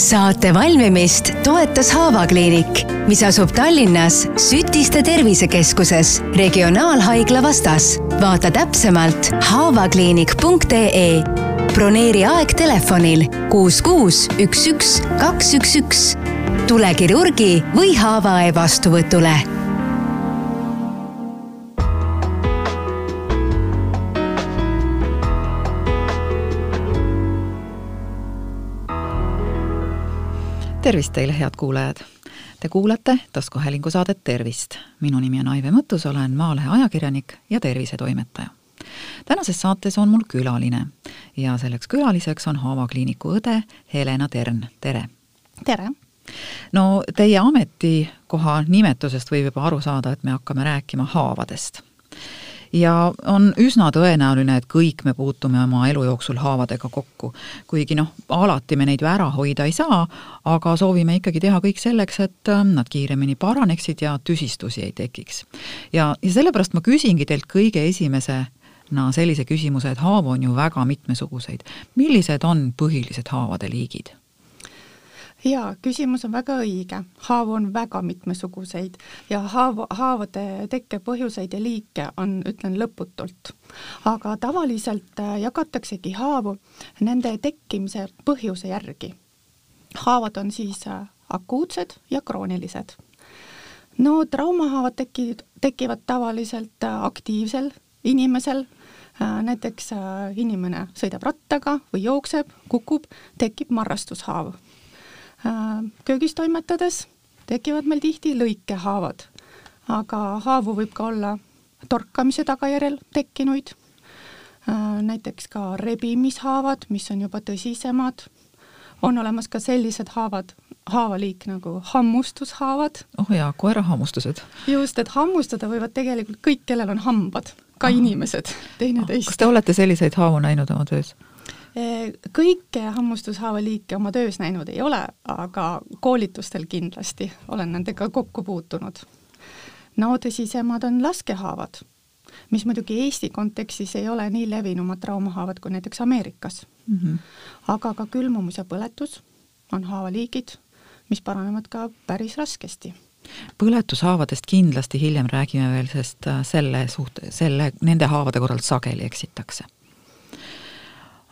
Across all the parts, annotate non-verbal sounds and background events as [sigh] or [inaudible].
saate valmimist toetas Haavakliinik, mis asub Tallinnas Sütiste tervisekeskuses Regionaalhaigla vastas. vaata täpsemalt haavakliinik.ee. broneeri aeg telefonil kuus, kuus, üks, üks, kaks, üks, üks. tule kirurgi või haavaõe vastuvõtule tervist teile, head kuulajad! Te kuulate taskuhäälingu saadet Tervist. minu nimi on Aive Mõttus, olen Maalehe ajakirjanik ja tervisetoimetaja. tänases saates on mul külaline ja selleks külaliseks on Haava kliiniku õde Helena Tern, tere! tere! no teie ametikoha nimetusest võib juba aru saada, et me hakkame rääkima haavadest ja on üsna tõenäoline, et kõik me puutume oma elu jooksul haavadega kokku. kuigi noh, alati me neid ju ära hoida ei saa, aga soovime ikkagi teha kõik selleks, et äh, nad kiiremini paraneksid ja tüsistusi ei tekiks. ja, ja sellepärast ma küsingi teilt kõige esimese no sellise küsimuse, et haavu on ju väga mitmesuguseid. millised on põhilised haavade liigid? Jaa, küsimus on väga õige. haavu on väga mitmesuguseid ja haavu, haavade tekke põhjuseid ja liike on, ütlen lõputult. aga tavaliselt äh, jagataksegi haavu nende tekkimise põhjuse järgi. haavad on siis äh, akuutsed ja kroonilised. no traumahaavad tekivad, tekivad tavaliselt äh, aktiivsel inimesel, näiteks inimene sõidab rattaga või jookseb, kukub, tekib marrastushaav köögis toimetades tekivad meil tihti lõikehaavad, aga haavu võib ka olla torkamise tagajärjel tekkinuid, äh, näiteks ka rebimishaavad, mis on juba tõsisemad, on olemas ka sellised haavad, haavaliik nagu hammustushaavad. oh jaa, koerahammustused. just, et hammustada võivad tegelikult kõik, kellel on hambad, ka ah. inimesed, teineteist. kas te olete selliseid haavu näinud oma töös? Kõike hammustushaava liike oma töös näinud ei ole, aga koolitustel kindlasti olen nendega kokku puutunud. no tõsisemad on laskehaavad, mis muidugi Eesti kontekstis ei ole nii levinumad traumahaavad kui näiteks Ameerikas mm. -hmm. aga ka külmumus ja põletus on haavaliigid, mis paranevad ka päris raskesti põletushaavadest kindlasti hiljem räägime veel, sest äh, selle suht-, selle, nende haavade korral sageli eksitakse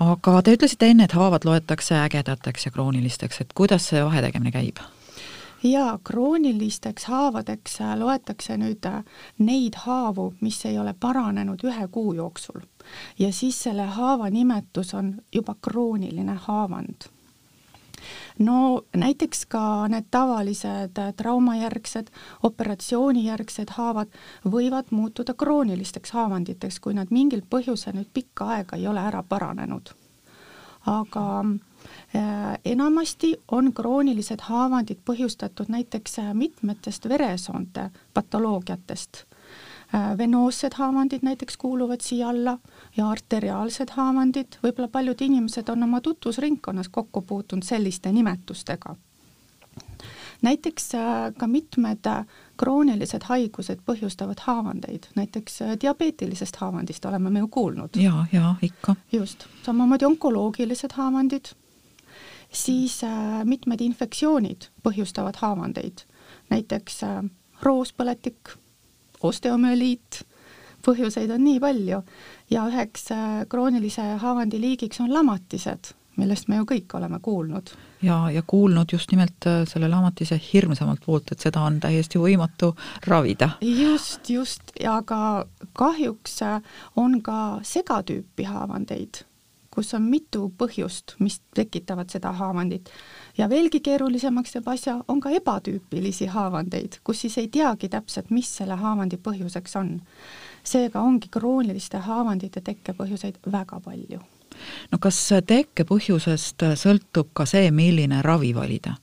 aga te ütlesite enne, et haavad loetakse ägedateks ja kroonilisteks, et kuidas see vahetegemine käib? jaa, kroonilisteks haavadeks äh, loetakse nüüd äh, neid haavu, mis ei ole paranenud ühe kuu jooksul. ja siis selle haava nimetus on juba krooniline haavand no näiteks ka need tavalised äh, traumajärgsed, operatsioonijärgsed haavad võivad muutuda kroonilisteks haavanditeks, kui nad mingil põhjusel nüüd pikka aega ei ole ära paranenud. aga äh, enamasti on kroonilised haavandid põhjustatud näiteks äh, mitmetest veresoonte patoloogiatest venoossed haavandid näiteks kuuluvad siia alla ja arteriaalsed haavandid, võib-olla paljud inimesed on oma tutvusringkonnas kokku puutunud selliste nimetustega. näiteks äh, ka mitmed äh, kroonilised haigused põhjustavad haavandeid, näiteks diabeetilisest haavandist oleme me ju kuulnud. ja, ja ikka. just, samamoodi onkoloogilised haavandid, siis mitmed infektsioonid põhjustavad haavandeid, näiteks roospõletik osteomüeliit, põhjuseid on nii palju ja üheks äh, kroonilise haavandi liigiks on lamatised, millest me ju kõik oleme kuulnud. ja, ja kuulnud just nimelt äh, selle lamatise hirmsamalt poolt, et seda on täiesti võimatu ravida. just, just, aga kahjuks äh, on ka segatüüpi haavandeid, kus on mitu põhjust, mis tekitavad seda haavandit ja veelgi keerulisemaks teeb asja, on ka ebatüüpilisi haavandeid, kus siis ei teagi täpselt, mis selle haavandi põhjuseks on. seega ongi krooniliste haavandite tekkepõhjuseid väga palju. no kas tekkepõhjusest sõltub ka see, milline ravi valida?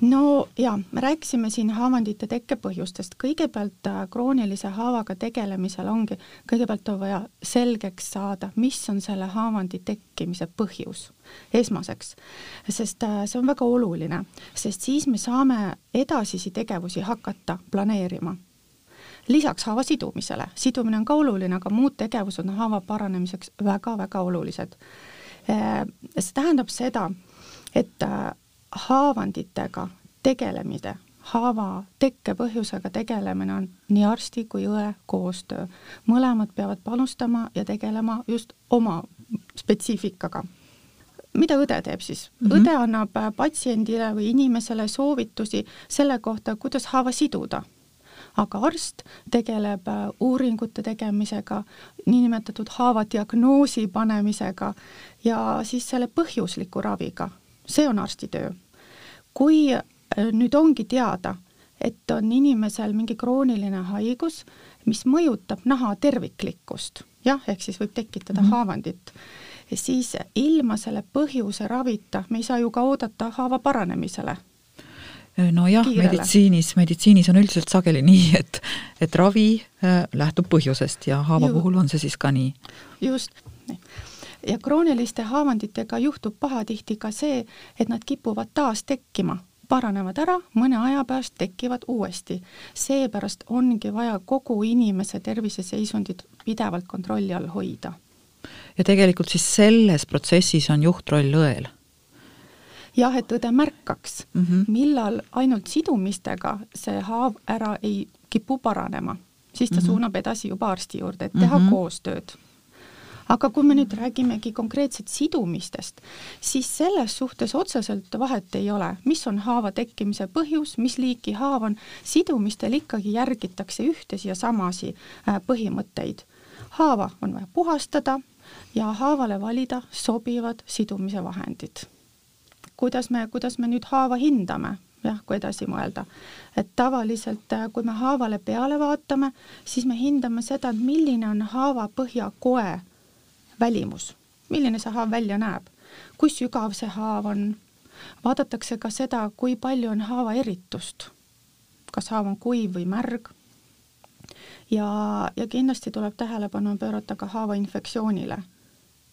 No jaa, me rääkisime siin haavandite tekkepõhjustest, kõigepealt äh, kroonilise haavaga tegelemisel ongi, kõigepealt on vaja selgeks saada, mis on selle haavandi tekkimise põhjus. Esmaseks, sest äh, see on väga oluline, sest siis me saame edasisi tegevusi hakata planeerima. Lisaks haava sidumisele, sidumine on ka oluline, aga muud tegevused on haava paranemiseks väga-väga olulised. Äh, see tähendab seda, et haavanditega tegelemine, haava tekkepõhjusega tegelemine on nii arsti kui õe koostöö. mõlemad peavad panustama ja tegelema just oma spetsiifikaga mida õde teeb siis mm? -hmm. õde annab patsiendile või inimesele soovitusi selle kohta, kuidas haava siduda. aga arst tegeleb äh, uuringute tegemisega, niinimetatud haava diagnoosi panemisega ja siis selle põhjusliku raviga. See on arsti töö. kui äh, nüüd ongi teada, et on inimesel mingi krooniline haigus, mis mõjutab naha terviklikkust, jah, ehk siis võib tekitada mm -hmm. haavandit siis ilma selle põhjuse ravita me ei saa ju ka oodata haava paranemisele nojah, meditsiinis, meditsiinis on üldiselt sageli nii, et, et ravi äh, lähtub põhjusest ja haava ju, puhul on see siis ka nii. just. Ja krooniliste haavanditega juhtub pahatihti ka see, et nad kipuvad taas tekkima, paranevad ära, mõne aja pärast tekivad uuesti. seepärast ongi vaja kogu inimese terviseseisundit pidevalt kontrolli all hoida ja tegelikult siis selles protsessis on juhtroll õel jah, et õde märkaks mm, -hmm. millal ainult sidumistega see haav ära ei kipu paranema, siis ta mm -hmm. suunab edasi juba arsti juurde, et teha mm -hmm. koostööd. Aga kui me nüüd räägimegi konkreetselt sidumistest, siis selles suhtes otseselt vahet ei ole, mis on haava tekkimise põhjus, mis liiki haav on, sidumistel ikkagi järgitakse ühtesi ja samasi äh, põhimõtteid. haava on vaja puhastada ja haavale valida sobivad sidumise vahendid. kuidas me, kuidas me nüüd haava hindame, jah, kui edasi mõelda, et tavaliselt, äh, kui me haavale peale vaatame, siis me hindame seda, et milline on haava põhjakoe välimus, milline see haav välja näeb, kui sügav see haav on, vaadatakse ka seda, kui palju on haava eritust, kas haav on kuiv või märg, ja, ja kindlasti tuleb tähelepanu pöörata ka haava infektsioonile.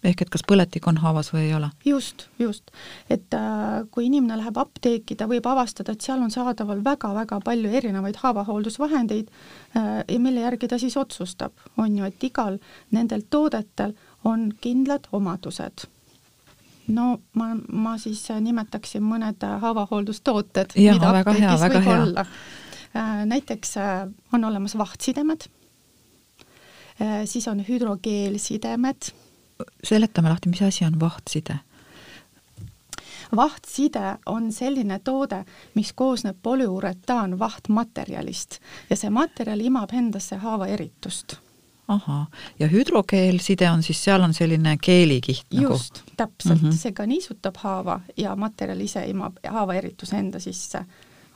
Ehk et kas põletik on haavas või ei ole? just, just. et äh, kui inimene läheb apteeki, ta võib avastada, et seal on saadaval väga-väga palju erinevaid haavahooldusvahendeid äh, ja mille järgi ta siis otsustab, on ju, et igal nendel toodetel on kindlad omadused no ma, ma siis nimetaksin mõned haavahooldustooted, mida apteegis võib hea. olla. Äh, näiteks äh, on olemas vahtsidemed, äh, siis on hüdrogeelsidemed seletame lahti, mis asi on vahtside? vahtside on selline toode, mis koosneb polüuretaan vahtmaterjalist ja see materjal imab endasse haava eritust ahah, ja hüdrogeelside on siis, seal on selline keelikiht nagu? just, täpselt mm, -hmm. see ka niisutab haava ja materjal ise imab haava erituse enda sisse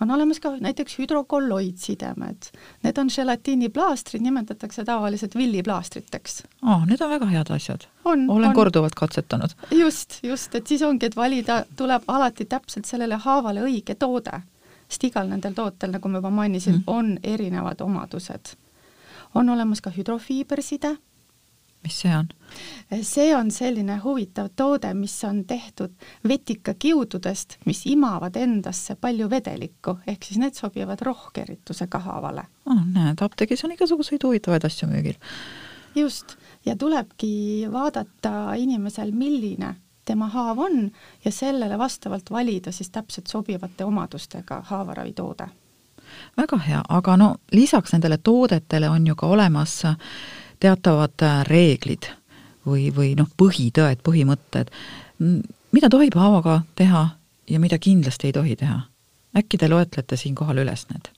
on olemas ka näiteks hüdrokolloidsidemed. Need on želatiiniplaastrid, nimetatakse tavaliselt villiplaastriteks oh,. Need on väga head asjad. olen on. korduvalt katsetanud. just, just, et siis ongi, et valida tuleb alati täpselt sellele haavale õige toode. sest igal nendel tootel, nagu ma juba mainisin mm., on erinevad omadused. On olemas ka hüdrofiiberside mis see on? see on selline huvitav toode, mis on tehtud vetikakiududest, mis imavad endasse palju vedelikku, ehk siis need sobivad rohkeritusega haavale oh,. näed, apteegis on igasuguseid huvitavaid asju müügil. just, ja tulebki vaadata inimesel, milline tema haav on ja sellele vastavalt valida siis täpselt sobivate omadustega haavaravitoode. Väga hea, aga no lisaks nendele toodetele on ju ka olemas teatavad äh, reeglid või, või noh, põhitõed, põhimõtted, mida tohib haavaga teha ja mida kindlasti ei tohi teha? äkki te loetlete siinkohal üles need?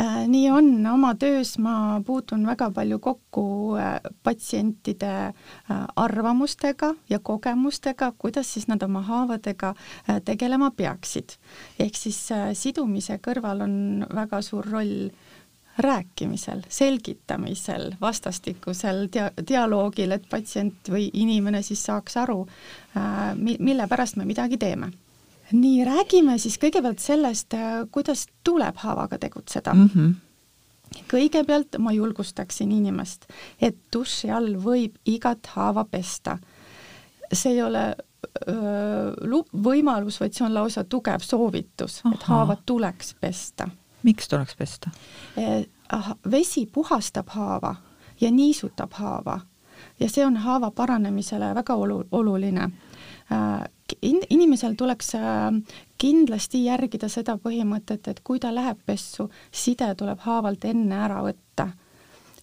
Äh, nii on, oma töös ma puutun väga palju kokku äh, patsientide arvamustega ja kogemustega, kuidas siis nad oma haavadega tegelema peaksid. ehk siis sidumise kõrval on väga suur roll rääkimisel, selgitamisel, vastastikusel dia-, dialoogil, et patsient või inimene siis saaks aru, äh, mi-, mille pärast me midagi teeme. Nii, räägime siis kõigepealt sellest, äh, kuidas tuleb haavaga tegutseda mm. -hmm kõigepealt ma julgustaksin inimest, et duši all võib igat haava pesta. see ei ole öö, võimalus, vaid see on lausa tugev soovitus, et haavad tuleks pesta miks tuleks pesta? Eh, vesi puhastab haava ja niisutab haava ja see on haava paranemisele väga olu-, oluline. In-, inimesel tuleks äh, kindlasti järgida seda põhimõtet, et kui ta läheb pessu, side tuleb haavalt enne ära võtta.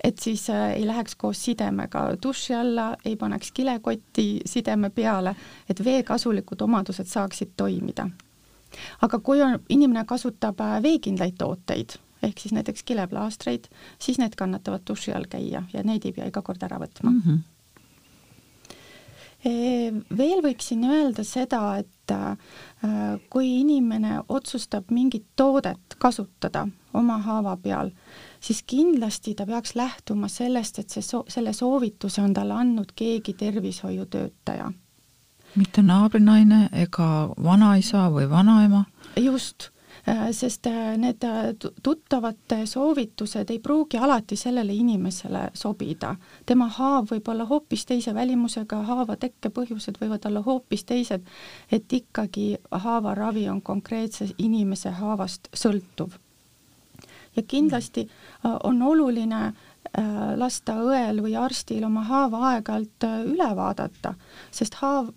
et siis äh, ei läheks koos sidemega duši alla, ei paneks kilekotti sideme peale, et vee kasulikud omadused saaksid toimida. aga kui on, inimene kasutab veekindlaid tooteid, ehk siis näiteks kileplaastreid, siis need kannatavad duši all käia ja neid ei pea iga kord ära võtma mm. -hmm veel võiksin öelda seda, et äh, kui inimene otsustab mingit toodet kasutada oma haava peal, siis kindlasti ta peaks lähtuma sellest, et see so-, selle soovituse on talle andnud keegi tervishoiutöötaja. mitte naabrinaine ega vanaisa või vanaema? just sest äh, need äh, tuttavate soovitused ei pruugi alati sellele inimesele sobida. tema haav võib olla hoopis teise välimusega, haava tekkepõhjused võivad olla hoopis teised, et ikkagi haavaravi on konkreetse inimese haavast sõltuv. ja kindlasti on oluline lasta õel või arstil oma haava aeg-ajalt üle vaadata, sest haav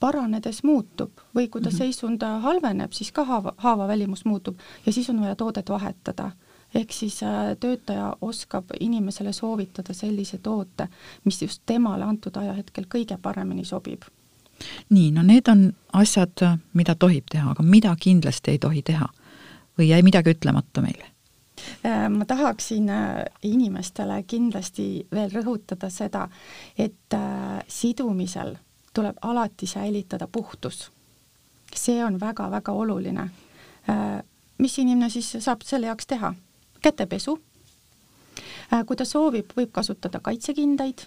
paranedes muutub või kui ta -hmm. seisund halveneb, siis ka haava, haava välimus muutub ja siis on vaja toodet vahetada. ehk siis äh, töötaja oskab inimesele soovitada sellise toote, mis just temale antud ajahetkel kõige paremini sobib. nii, no need on asjad, mida tohib teha, aga mida kindlasti ei tohi teha? või jäi midagi ütlemata meile? Äh, ma tahaksin äh, inimestele kindlasti veel rõhutada seda, et sidumisel tuleb alati säilitada puhtus. see on väga-väga oluline. Äh, mis inimene siis saab selle jaoks teha? kätepesu. Äh, kui ta soovib, võib kasutada kaitsekindaid,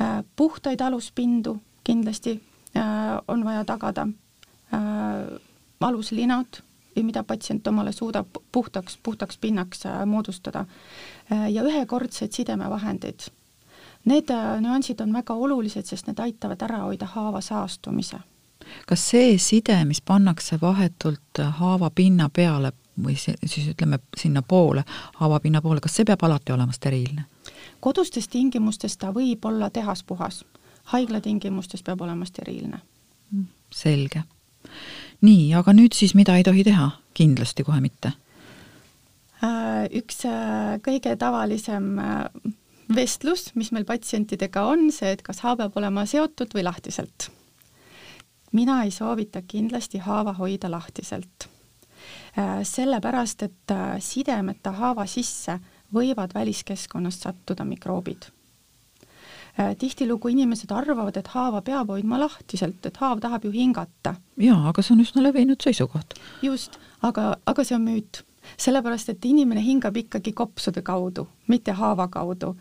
äh, puhtaid aluspindu kindlasti on vaja tagada, aluslinad, mida patsient omale suudab puhtaks, puhtaks pinnaks moodustada ja ühekordsed sidemevahendid Need äh, nüansid on väga olulised, sest need aitavad ära hoida haava saastumise. kas see side, mis pannakse vahetult äh, haava pinna peale või siis ütleme sinnapoole, haavapinna poole, kas see peab alati olema steriilne? kodustes tingimustes ta võib olla tehaspuhas, haigla tingimustes peab olema steriilne. Mm, selge. nii, aga nüüd siis mida ei tohi teha? kindlasti kohe mitte. Äh, üks kõige tavalisem vestlus, mis meil patsientidega on, see, et kas haav peab olema seotud või lahtiselt. mina ei soovita kindlasti haava hoida lahtiselt. Äh, sellepärast, et äh, sidemeta haava sisse võivad väliskeskkonnast sattuda mikroobid äh, tihtilugu inimesed arvavad, et haava peab hoidma lahtiselt, et haav tahab ju hingata. jaa, aga see on üsna levinud seisukoht. just, aga, aga see on müüt. sellepärast, et inimene hingab ikkagi kopsude kaudu, mitte haava kaudu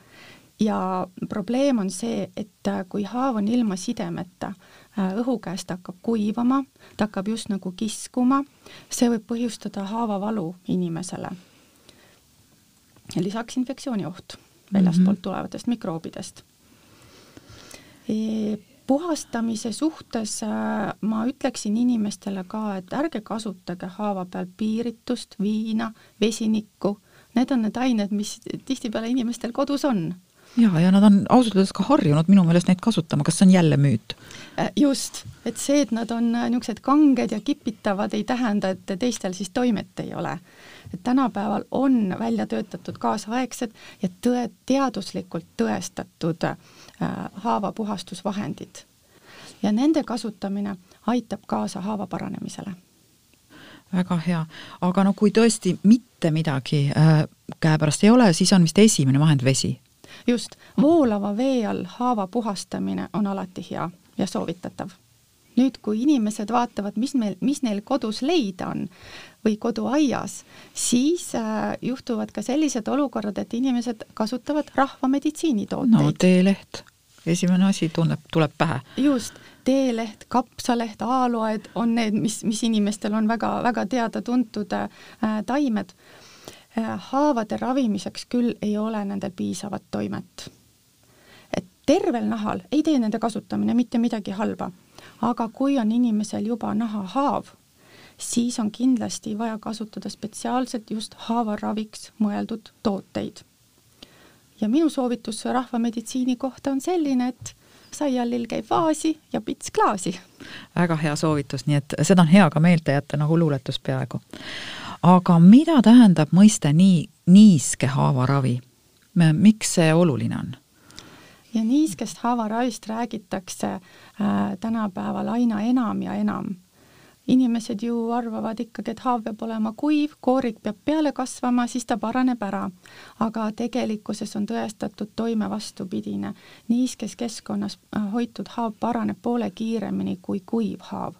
ja probleem on see, et äh, kui haav on ilma sidemeta, äh, õhu käest hakkab kuivama, ta hakkab just nagu kiskuma, see võib põhjustada haavavalu inimesele. lisaks infektsiooni oht väljastpoolt mm -hmm. tulevatest mikroobidest e. puhastamise suhtes äh, ma ütleksin inimestele ka, et ärge kasutage haava peal piiritust, viina, vesinikku, need on need ained, mis tihtipeale inimestel kodus on jaa, ja nad on ausalt öeldes ka harjunud minu meelest neid kasutama, kas see on jälle müüt? Äh, just, et see, et nad on äh, niisugused kanged ja kipitavad, ei tähenda, et teistel siis toimet ei ole. et tänapäeval on välja töötatud kaasaegsed ja tõe, teaduslikult tõestatud äh, haavapuhastusvahendid. ja nende kasutamine aitab kaasa haava paranemisele väga hea, aga no kui tõesti mitte midagi äh, käepärast ei ole, siis on vist esimene vahend vesi just, voolava vee all haava puhastamine on alati hea ja soovitatav. nüüd, kui inimesed vaatavad, mis meil, mis neil kodus leida on või koduaias, siis äh, juhtuvad ka sellised olukorrad, et inimesed kasutavad rahvameditsiinitooteid. no teeleht, esimene asi tunneb, tuleb pähe. just, teeleht, kapsaleht, aaloed on need, mis, mis inimestel on väga-väga teada-tuntud äh, taimed haavade ravimiseks küll ei ole nendel piisavat toimet. et tervel nahal ei tee nende kasutamine mitte midagi halba, aga kui on inimesel juba nahahaav, siis on kindlasti vaja kasutada spetsiaalselt just haavaraviks mõeldud tooteid. ja minu soovitus rahvameditsiini kohta on selline, et saialill käib vaasi ja pits klaasi. väga hea soovitus, nii et seda on hea ka meelde jätta nagu luuletus peaaegu. Aga mida tähendab mõiste nii, niiske haavaravi? miks see oluline on? ja niiskest haavaravist räägitakse äh, tänapäeval aina enam ja enam inimesed ju arvavad ikkagi, et haav peab olema kuiv, koorik peab peale kasvama, siis ta paraneb ära. aga tegelikkuses on tõestatud toime vastupidine. niiskes keskkonnas äh, hoitud haav paraneb poole kiiremini kui kuiv haav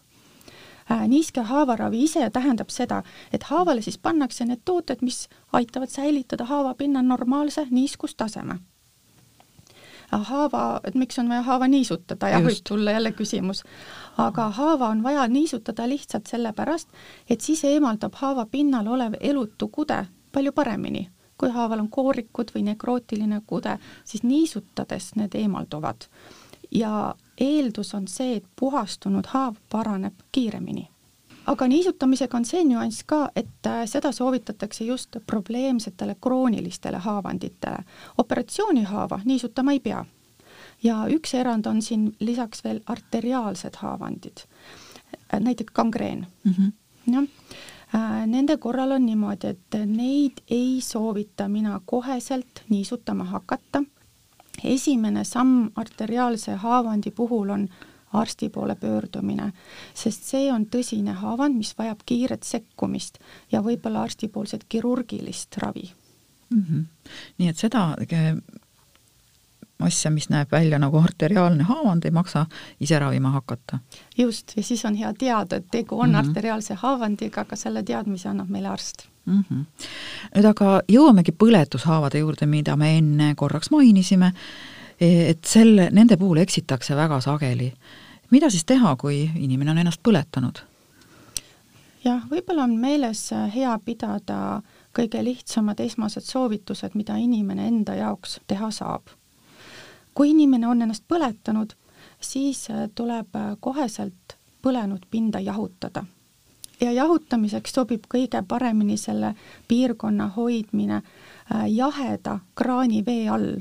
niiske haavaravi ise tähendab seda, et haavale siis pannakse need tooted, mis aitavad säilitada haavapinna normaalse niiskustaseme haava, et miks on vaja haava niisutada, jah, võib tulla jälle küsimus. aga haava on vaja niisutada lihtsalt sellepärast, et siis eemaldab haava pinnal olev elutu kude palju paremini. kui haaval on koorikud või nekrootiline kude, siis niisutades need eemalduvad. ja eeldus on see, et puhastunud haav paraneb kiiremini aga niisutamisega on see nüanss ka, et äh, seda soovitatakse just probleemsetele kroonilistele haavanditele. operatsioonihaava niisutama ei pea. ja üks erand on siin lisaks veel arteriaalsed haavandid, äh, näiteks gangreen mm. -hmm. jah äh, Nende korral on niimoodi, et neid ei soovita mina koheselt niisutama hakata. Esimene samm arteriaalse haavandi puhul on arsti poole pöördumine, sest see on tõsine haavand, mis vajab kiiret sekkumist ja võib-olla arstipoolset kirurgilist ravi mm. -hmm. nii et seda asja, mis näeb välja nagu arteriaalne haavand, ei maksa ise ravima hakata. just, ja siis on hea teada, et tegu on mm -hmm. arteriaalse haavandiga, aga selle teadmise annab meile arst mm. -hmm. nüüd aga jõuamegi põletushaavade juurde, mida me enne korraks mainisime et selle, nende puhul eksitakse väga sageli. mida siis teha, kui inimene on ennast põletanud? jah, võib-olla on meeles hea pidada kõige lihtsamad esmased soovitused, mida inimene enda jaoks teha saab. kui inimene on ennast põletanud, siis tuleb koheselt põlenud pinda jahutada. Ja jahutamiseks sobib kõige paremini selle piirkonna hoidmine jaheda kraanivee all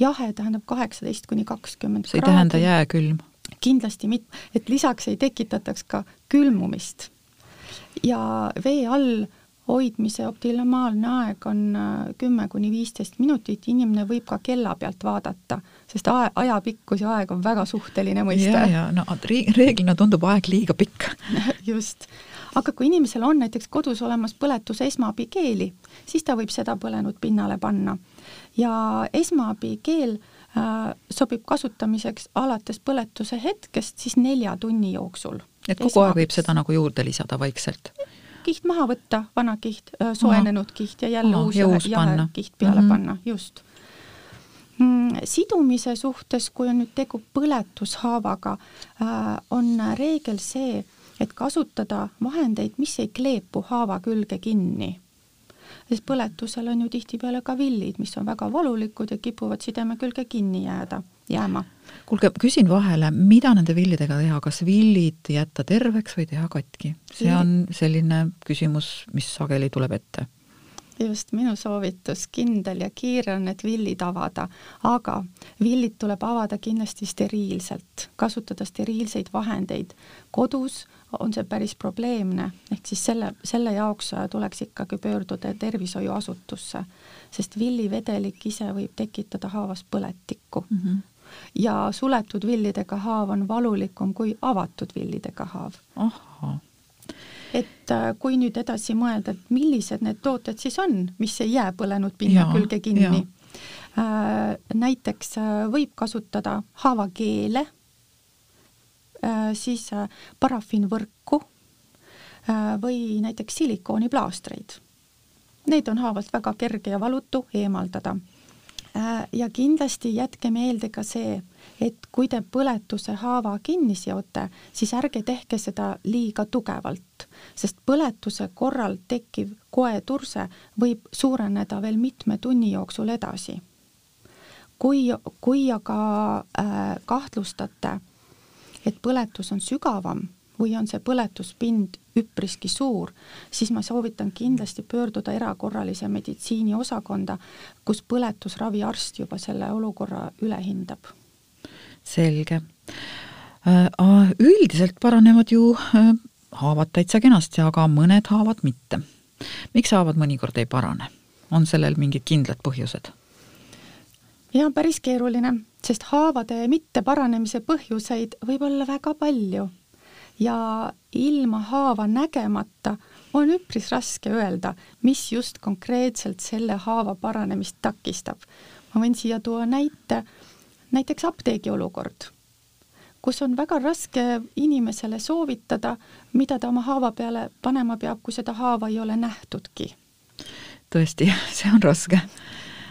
jahe tähendab kaheksateist kuni kakskümmend see ei kraadi. tähenda jääkülm? kindlasti mitte, et lisaks ei tekitataks ka külmumist. ja vee all hoidmise optimaalne aeg on äh, kümme kuni viisteist minutit, inimene võib ka kella pealt vaadata, sest ae, ajapikkus ja aeg on väga suhteline mõiste. ja, ja no reeglina tundub aeg liiga pikk [laughs] just, aga kui inimesel on näiteks kodus olemas põletuse esmaabikeeli, siis ta võib seda põlenud pinnale panna ja esmaabikeel äh, sobib kasutamiseks alates põletuse hetkest siis nelja tunni jooksul. et kogu aeg võib seda nagu juurde lisada vaikselt? Kiht maha võtta, vana kiht, soojenenud kiht ja jälle Aha, uus jahe, jahe kiht peale mm -hmm. panna, just mm, sidumise suhtes, kui on nüüd tegu põletushaavaga, on reegel see, et kasutada vahendeid, mis ei kleepu haava külge kinni sest põletusel on ju tihtipeale ka villid, mis on väga valulikud ja kipuvad sideme külge kinni jääda, jääma. Kuulge, küsin vahele, mida nende villidega teha, kas villid jätta terveks või teha katki? see on selline küsimus, mis sageli tuleb ette just minu soovitus, kindel ja kiire on need villid avada, aga villid tuleb avada kindlasti steriilselt, kasutada steriilseid vahendeid. kodus on see päris probleemne, ehk siis selle, selle jaoks tuleks ikkagi pöörduda tervishoiuasutusse, sest villivedelik ise võib tekitada haavas põletikku mm. -hmm. Ja suletud villidega haav on valulikum kui avatud villidega haav. ahhaa et äh, kui nüüd edasi mõelda, et millised need tooted siis on, mis ei jää põlenud pinna ja, külge kinni. Äh, näiteks äh, võib kasutada haavakeele siis parafiinvõrku või näiteks silikooniplaastreid. Neid on haavalt väga kerge ja valutu eemaldada. Ja kindlasti jätke meelde ka see, et kui te põletuse haava kinni seote, siis ärge tehke seda liiga tugevalt, sest põletuse korral tekkiv koeturse võib suureneda veel mitme tunni jooksul edasi. kui, kui aga äh, kahtlustate et põletus on sügavam või on see põletuspind üpriski suur, siis ma soovitan kindlasti pöörduda erakorralise meditsiini osakonda, kus põletusraviarst juba selle olukorra üle hindab. selge. Üldiselt paranevad ju haavad täitsa kenasti, aga mõned haavad mitte. miks haavad mõnikord ei parane? on sellel mingid kindlad põhjused? jaa, päris keeruline, sest haavade mitteparanemise põhjuseid võib olla väga palju ja ilma haava nägemata on üpris raske öelda, mis just konkreetselt selle haava paranemist takistab. ma võin siia tuua näite, näiteks apteegi olukord kus on väga raske inimesele soovitada, mida ta oma haava peale panema peab, kui seda haava ei ole nähtudki. tõesti, [laughs] see on raske.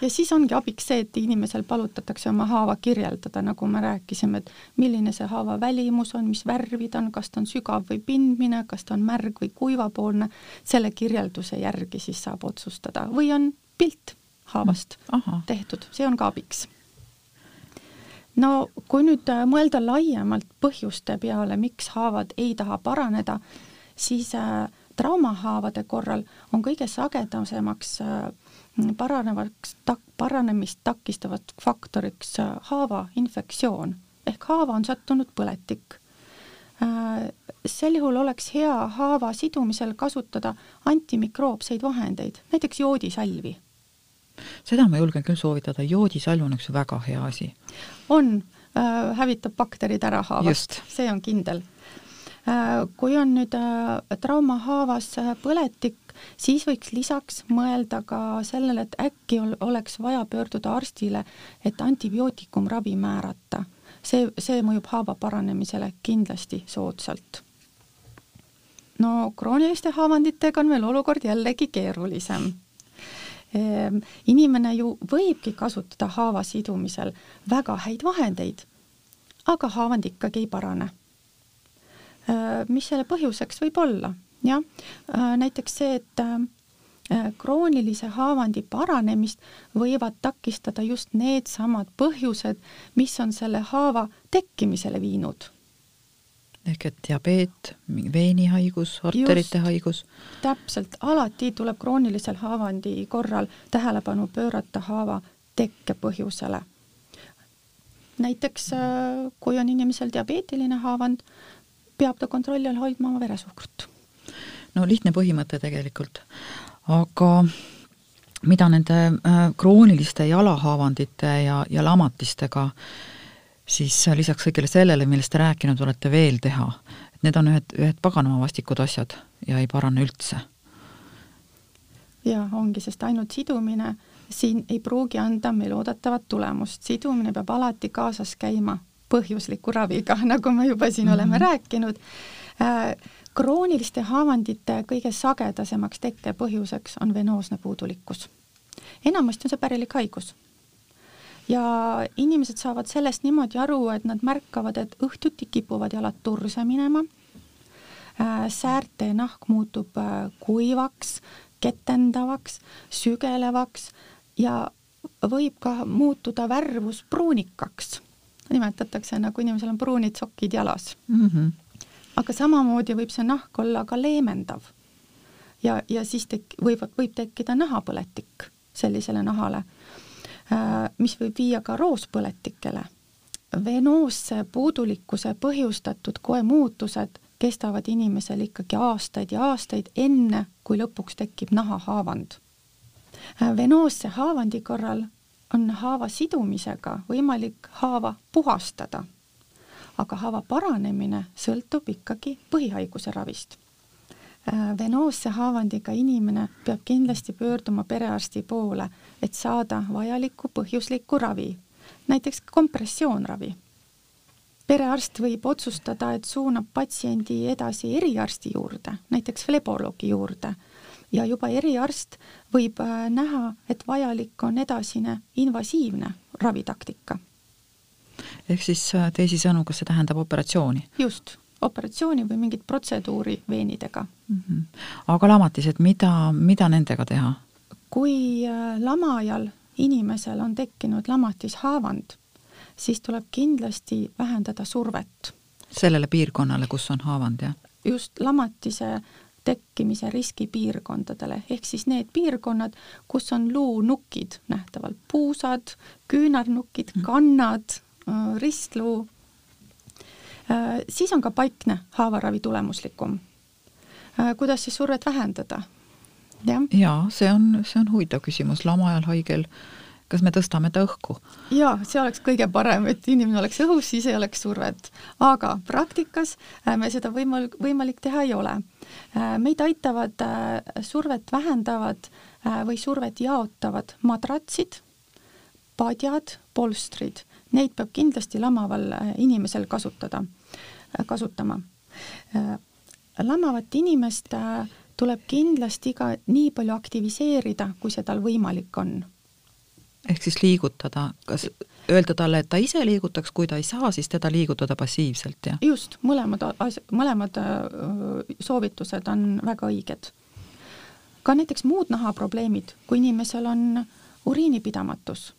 Ja siis ongi abiks see, et inimesel palutatakse oma haava kirjeldada, nagu me rääkisime, et milline see haava välimus on, mis värvi ta on, kas ta on sügav või pindmine, kas ta on märg või kuivapoolne, selle kirjelduse järgi siis saab otsustada. Või on pilt haavast Aha. tehtud, see on ka abiks. No kui nüüd äh, mõelda laiemalt põhjuste peale, miks haavad ei taha paraneda, siis äh, traumahaavade korral on kõige sagedasemaks äh, paranevaks tak-, paranemist takistavaks faktoriks haava infektsioon ehk haava on sattunud põletik. Sel juhul oleks hea haava sidumisel kasutada antimikroopseid vahendeid, näiteks joodisalvi seda ma julgen küll soovitada, joodisalv on üks väga hea asi. on äh,, hävitab bakterid ära haavast, see on kindel äh,. kui on nüüd äh, traumahaavas äh, põletik, siis võiks lisaks mõelda ka sellele, et äkki ol, oleks vaja pöörduda arstile, et antibiootikumravi määrata. see, see mõjub haava paranemisele kindlasti soodsalt no krooniliste haavanditega on meil olukord jällegi keerulisem Ehm, inimene ju võibki kasutada haava sidumisel väga häid vahendeid, aga haavand ikkagi ei parane. Ehm, mis selle põhjuseks võib olla? Jah, ehm, näiteks see, et kroonilise haavandi paranemist võivad takistada just needsamad põhjused, mis on selle haava tekkimisele viinud ehk et diabeet, veenihaigus, arterite Just, haigus. täpselt, alati tuleb kroonilisel haavandi korral tähelepanu pöörata haava tekke põhjusele. näiteks äh, kui on inimesel diabeetiline haavand, peab ta kontrolli all hoidma oma veresuhkrut. No lihtne põhimõte tegelikult, aga mida nende äh, krooniliste jalahaavandite ja, ja lamatistega siis lisaks kõigele sellele, millest te rääkinud olete, veel teha, et need on ühed, ühed paganama vastikud asjad ja ei parane üldse. jaa, ongi, sest ainult sidumine siin ei pruugi anda meile oodatavat tulemust, sidumine peab alati kaasas käima põhjusliku raviga, [laughs] nagu me juba siin mm -hmm. oleme rääkinud äh,. Krooniliste haavandite kõige sagedasemaks tekkepõhjuseks on venoosne puudulikkus. enamasti on see pärilik haigus ja inimesed saavad sellest niimoodi aru, et nad märkavad, et õhtuti kipuvad jalad turse minema, äh, säärte nahk muutub äh, kuivaks, ketendavaks, sügelevaks ja võib ka muutuda värvus pruunikaks. nimetatakse, nagu inimesel on pruunid sokid jalas mm. -hmm. Aga samamoodi võib see nahk olla ka leemendav. ja, ja siis tek-, võivad, võib tekkida nahapõletik sellisele nahale Äh, mis võib viia ka roospõletikele. venoosse puudulikkuse põhjustatud koemuutused kestavad inimesel ikkagi aastaid ja aastaid, enne kui lõpuks tekib nahahaavand. Äh, venoosse haavandi korral on haava sidumisega võimalik haava puhastada, aga haava paranemine sõltub ikkagi põhihaiguse ravist Äh, venoosse haavandiga inimene peab kindlasti pöörduma perearsti poole, et saada vajalikku põhjuslikku ravi, näiteks kompressioonravi. perearst võib otsustada, et suunab patsiendi edasi eriarsti juurde, näiteks fleboloogi juurde ja juba eriarst võib äh, näha, et vajalik on edasine invasiivne ravitaktika. Ehk siis äh, teisisõnu, kas see tähendab operatsiooni? just operatsiooni või mingit protseduuri veenidega mm. -hmm. aga lamatised, mida, mida nendega teha? kui äh, lamajal inimesel on tekkinud lamatishaavand, siis tuleb kindlasti vähendada survet. sellele piirkonnale, kus on haavand, jah? just, lamatise tekkimise riskipiirkondadele, ehk siis need piirkonnad, kus on luunukid nähtavalt, puusad, küünarnukid, kannad ristluu, siis on ka paikne haavaravi tulemuslikum. kuidas siis survet vähendada? jah ja,, see on, see on huvitav küsimus, lamaajal haigel kas me tõstame ta õhku? jaa, see oleks kõige parem, et inimene oleks õhus, siis ei oleks survet. aga praktikas äh, me seda võimal-, võimalik teha ei ole. Äh, meid aitavad äh, survet vähendavad või survet jaotavad madratsid, padjad, polstrid. Neid peab kindlasti lamaval inimesel kasutada, kasutama. lamavat inimest tuleb kindlasti ka nii palju aktiviseerida, kui see tal võimalik on ehk siis liigutada, kas öelda talle, et ta ise liigutaks, kui ta ei saa, siis teda liigutada passiivselt, jah? just, mõlemad mõlemad soovitused on väga õiged. ka näiteks muud nahaprobleemid, kui inimesel on uriinipidamatus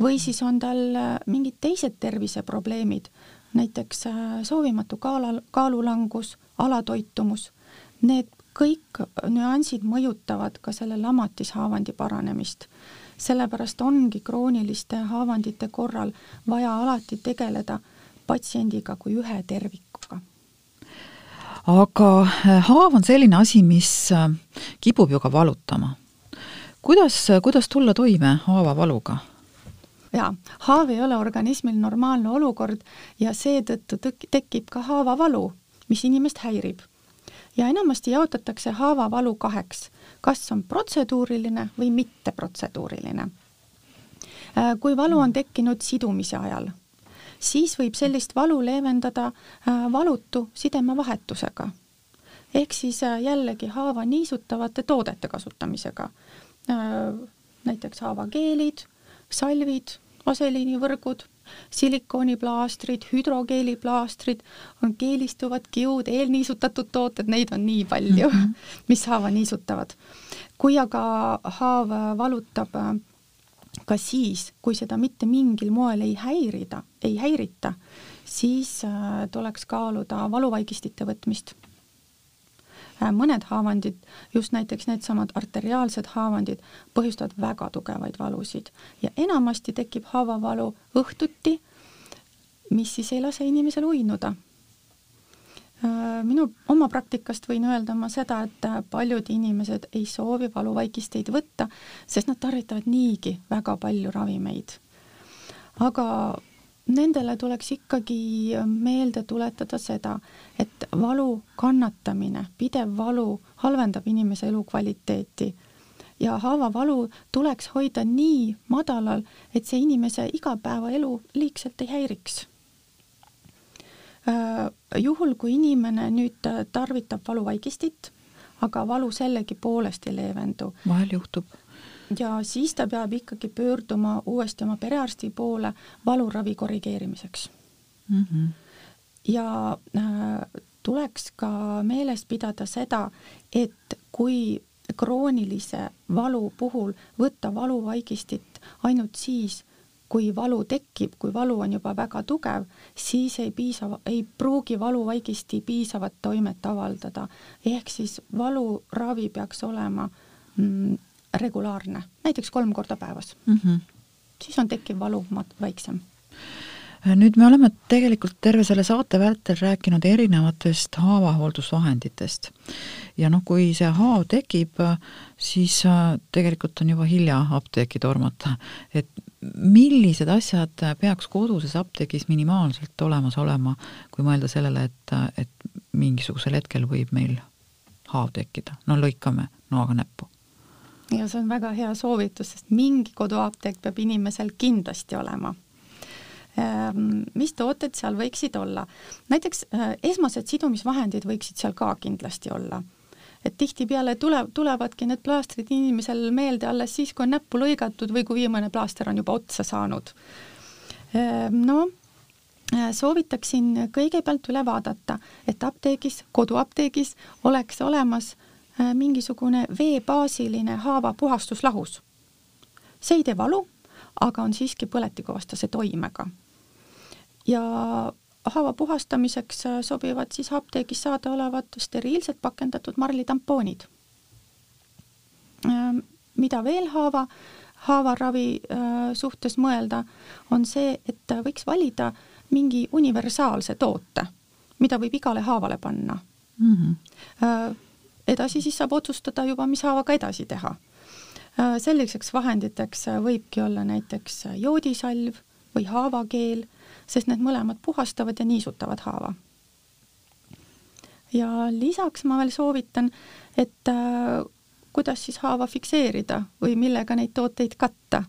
või siis on tal mingid teised terviseprobleemid, näiteks soovimatu kaala, kaalulangus, alatoitumus, need kõik nüansid mõjutavad ka selle lamatishaavandi paranemist sellepärast ongi krooniliste haavandite korral vaja alati tegeleda patsiendiga kui ühe tervikuga. aga äh, haav on selline asi, mis äh, kipub ju ka valutama. kuidas, kuidas tulla toime haavavaluga? Jaa, haav ei ole organismil normaalne olukord ja seetõttu tekib ka haavavalu, mis inimest häirib. ja enamasti jaotatakse haavavalu kaheks kas on protseduuriline või mitteprotseduuriline. Äh, kui valu on tekkinud sidumise ajal, siis võib sellist valu leevendada äh, valutu sidemevahetusega ehk siis äh, jällegi haava niisutavate toodete kasutamisega. näiteks haavakeelid, salvid, vaseliinivõrgud silikooniplaastrid, hüdrogeeliplaastrid, on keelistuvad kiud, eelniisutatud tooted, neid on nii palju mm, -hmm. [laughs] mis haava niisutavad. kui aga haav valutab äh, ka siis, kui seda mitte mingil moel ei häirida, ei häirita, siis äh, tuleks kaaluda valuvaigistite võtmist mõned haavandid, just näiteks needsamad arteriaalsed haavandid, põhjustavad väga tugevaid valusid ja enamasti tekib haavavalu õhtuti, mis siis ei lase inimesel uinuda. Äh, minu oma praktikast võin öelda ma seda, et paljud inimesed ei soovi valuvaigisteid võtta, sest nad tarvitavad niigi väga palju ravimeid. aga nendele tuleks ikkagi meelde tuletada seda, et valu kannatamine, pidev valu halvendab inimese elukvaliteeti ja haavavalu tuleks hoida nii madalal, et see inimese igapäevaelu liigselt ei häiriks. Äh, juhul, kui inimene nüüd tarvitab valuvaigistit, aga valu sellegipoolest ei leevendu. vahel juhtub ja siis ta peab ikkagi pöörduma uuesti oma perearsti poole valuravi korrigeerimiseks mm. -hmm. ja äh, tuleks ka meeles pidada seda, et kui kroonilise valu puhul võtta valuvaigistit ainult siis, kui valu tekib, kui valu on juba väga tugev, siis ei piisa, ei pruugi valuvaigisti piisavat toimet avaldada. ehk siis valuravi peaks olema mm, regulaarne, näiteks kolm korda päevas mm. -hmm. siis on tekkiv valu väiksem nüüd me oleme tegelikult terve selle saate vältel rääkinud erinevatest haavahooldusvahenditest. ja noh, kui see haav tekib, siis äh, tegelikult on juba hilja apteeki tormata. et millised asjad peaks koduses apteegis minimaalselt olemas olema, kui mõelda sellele, et, et mingisugusel hetkel võib meil haav tekkida, no lõikame noaga näppu ja see on väga hea soovitus, sest mingi koduapteek peab inimesel kindlasti olema ehm, mis tooted seal võiksid olla? näiteks äh, esmased sidumisvahendid võiksid seal ka kindlasti olla. et tihtipeale tule, tulevadki need plaastrid inimesel meelde alles siis, kui on näppu lõigatud või kui viimane plaaster on juba otsa saanud. Ehm, no äh, soovitaksin kõigepealt üle vaadata, et apteegis, koduapteegis oleks olemas Äh, mingisugune veebaasiline haavapuhastuslahus. see ei tee valu, aga on siiski põletikuvastase toimega. ja haava puhastamiseks äh, sobivad siis apteegis saadaolevad steriilselt pakendatud marlitampoonid. Äh, mida veel haava haavaravi äh, suhtes mõelda, on see, et võiks valida mingi universaalse toote, mida võib igale haavale panna mm. -hmm. Edasi siis saab otsustada juba, mis haavaga edasi teha. selliseks vahenditeks võibki olla näiteks joodisalv või haavakeel, sest need mõlemad puhastavad ja niisutavad haava. ja lisaks ma veel soovitan, et kuidas siis haava fikseerida või millega neid tooteid katta.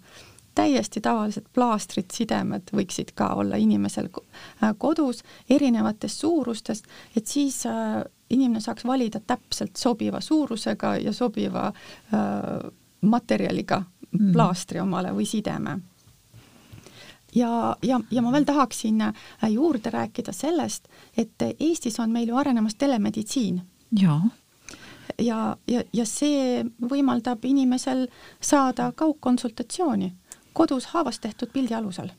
täiesti tavalised plaastrid, sidemed võiksid ka olla inimesel äh, kodus erinevatest suurustest, et siis äh, inimene saaks valida täpselt sobiva suurusega ja sobiva äh, materjaliga mm. plaastri omale või sideme ja, ja, ja ma veel tahaksin juurde rääkida sellest, et Eestis on meil ju arenemas telemeditsiin. jaa ja, ja, ja see võimaldab inimesel saada kaugkonsultatsiooni kodus haavast tehtud pildi alusel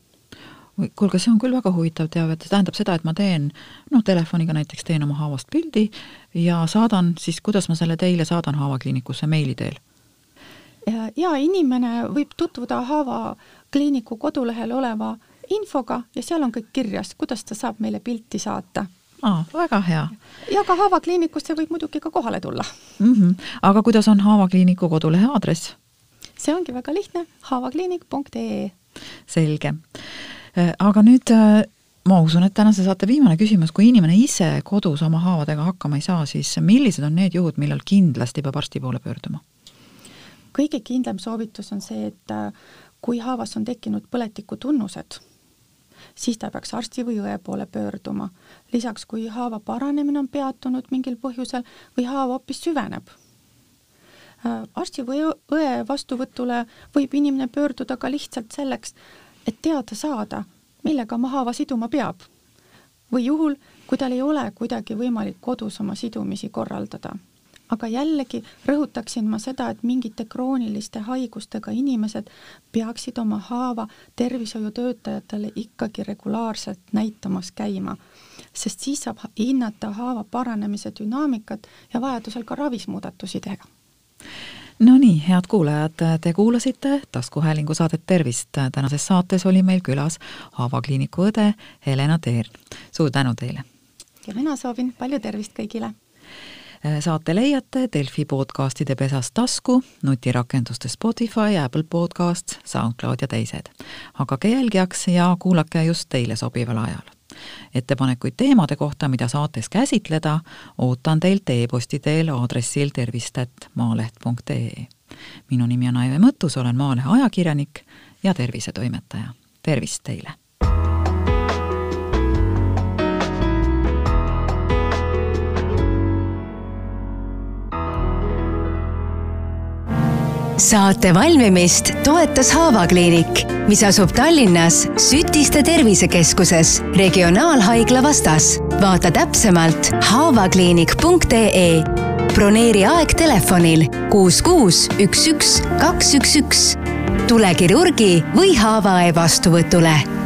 kuulge, see on küll väga huvitav teave, et see tähendab seda, et ma teen noh, telefoniga näiteks teen oma haavast pildi ja saadan siis, kuidas ma selle teile saadan haavakliinikusse meili teel? ja, inimene võib tutvuda haavakliiniku kodulehel oleva infoga ja seal on kõik kirjas, kuidas ta saab meile pilti saata aa, väga hea. ja ka Haava kliinikusse võib muidugi ka kohale tulla mm. -hmm. aga kuidas on Haava kliiniku kodulehe aadress? see ongi väga lihtne, haavakliinik.ee. selge. Äh, aga nüüd äh, ma usun, et tänase saate viimane küsimus, kui inimene ise kodus oma haavadega hakkama ei saa, siis millised on need juhud, millal kindlasti peab arsti poole pöörduma? kõige kindlam soovitus on see, et äh, kui haavas on tekkinud põletiku tunnused siis ta peaks arsti või õe poole pöörduma. lisaks, kui haava paranemine on peatunud mingil põhjusel või haav hoopis süveneb. Arsti või õe vastuvõtule võib inimene pöörduda ka lihtsalt selleks, et teada saada, millega oma haava siduma peab. või juhul, kui tal ei ole kuidagi võimalik kodus oma sidumisi korraldada. Aga jällegi rõhutaksin ma seda, et mingite krooniliste haigustega inimesed peaksid oma haava tervishoiutöötajatele ikkagi regulaarselt näitamas käima, sest siis saab hinnata haava paranemise dünaamikat ja vajadusel ka ravis muudatusi teha Nonii, head kuulajad, te kuulasite taskuhäälingu saadet Tervist. tänases saates oli meil külas haavakliiniku õde Helena Teern. suur tänu teile! ja mina soovin palju tervist kõigile! Saate leiate Delfi podcastide pesas tasku, nutirakenduste Spotify, Apple Podcast, SoundCloud ja teised. hakake jälgijaks ja kuulake just teile sobival ajal. Ettepanekuid teemade kohta, mida saates käsitleda, ootan teilt e-posti teel aadressil tervist.maaleht.ee. minu nimi on Aive Mõttus, olen Maalehe ajakirjanik ja tervisetoimetaja. tervist teile! Saate valmimist toetas Haavakliinik, mis asub Tallinnas Sütiste tervisekeskuses regionaalhaigla vastas. vaata täpsemalt haavakliinik.ee. broneeri aeg telefonil kuus, kuus, üks, üks, kaks, üks, üks. tule kirurgi või haavaõe vastuvõtule